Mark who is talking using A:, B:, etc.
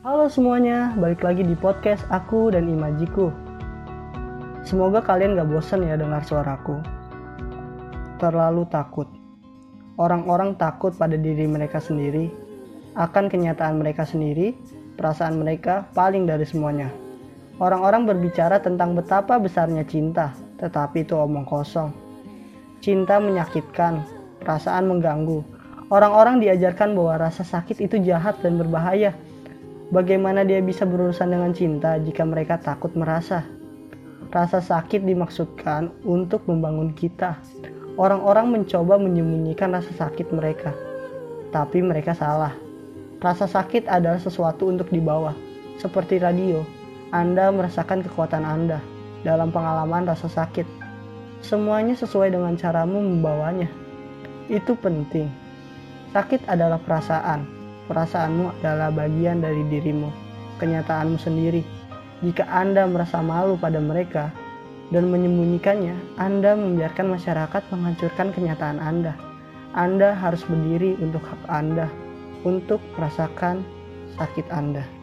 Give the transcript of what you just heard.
A: Halo semuanya, balik lagi di podcast aku dan Imajiku. Semoga kalian gak bosan ya dengar suaraku. Terlalu takut. Orang-orang takut pada diri mereka sendiri, akan kenyataan mereka sendiri, perasaan mereka paling dari semuanya. Orang-orang berbicara tentang betapa besarnya cinta, tetapi itu omong kosong. Cinta menyakitkan, perasaan mengganggu. Orang-orang diajarkan bahwa rasa sakit itu jahat dan berbahaya Bagaimana dia bisa berurusan dengan cinta jika mereka takut merasa? Rasa sakit dimaksudkan untuk membangun kita. Orang-orang mencoba menyembunyikan rasa sakit mereka, tapi mereka salah. Rasa sakit adalah sesuatu untuk dibawa, seperti radio. Anda merasakan kekuatan Anda dalam pengalaman rasa sakit. Semuanya sesuai dengan caramu membawanya. Itu penting. Sakit adalah perasaan, Perasaanmu adalah bagian dari dirimu, kenyataanmu sendiri. Jika Anda merasa malu pada mereka dan menyembunyikannya, Anda membiarkan masyarakat menghancurkan kenyataan Anda. Anda harus berdiri untuk hak Anda, untuk merasakan sakit Anda.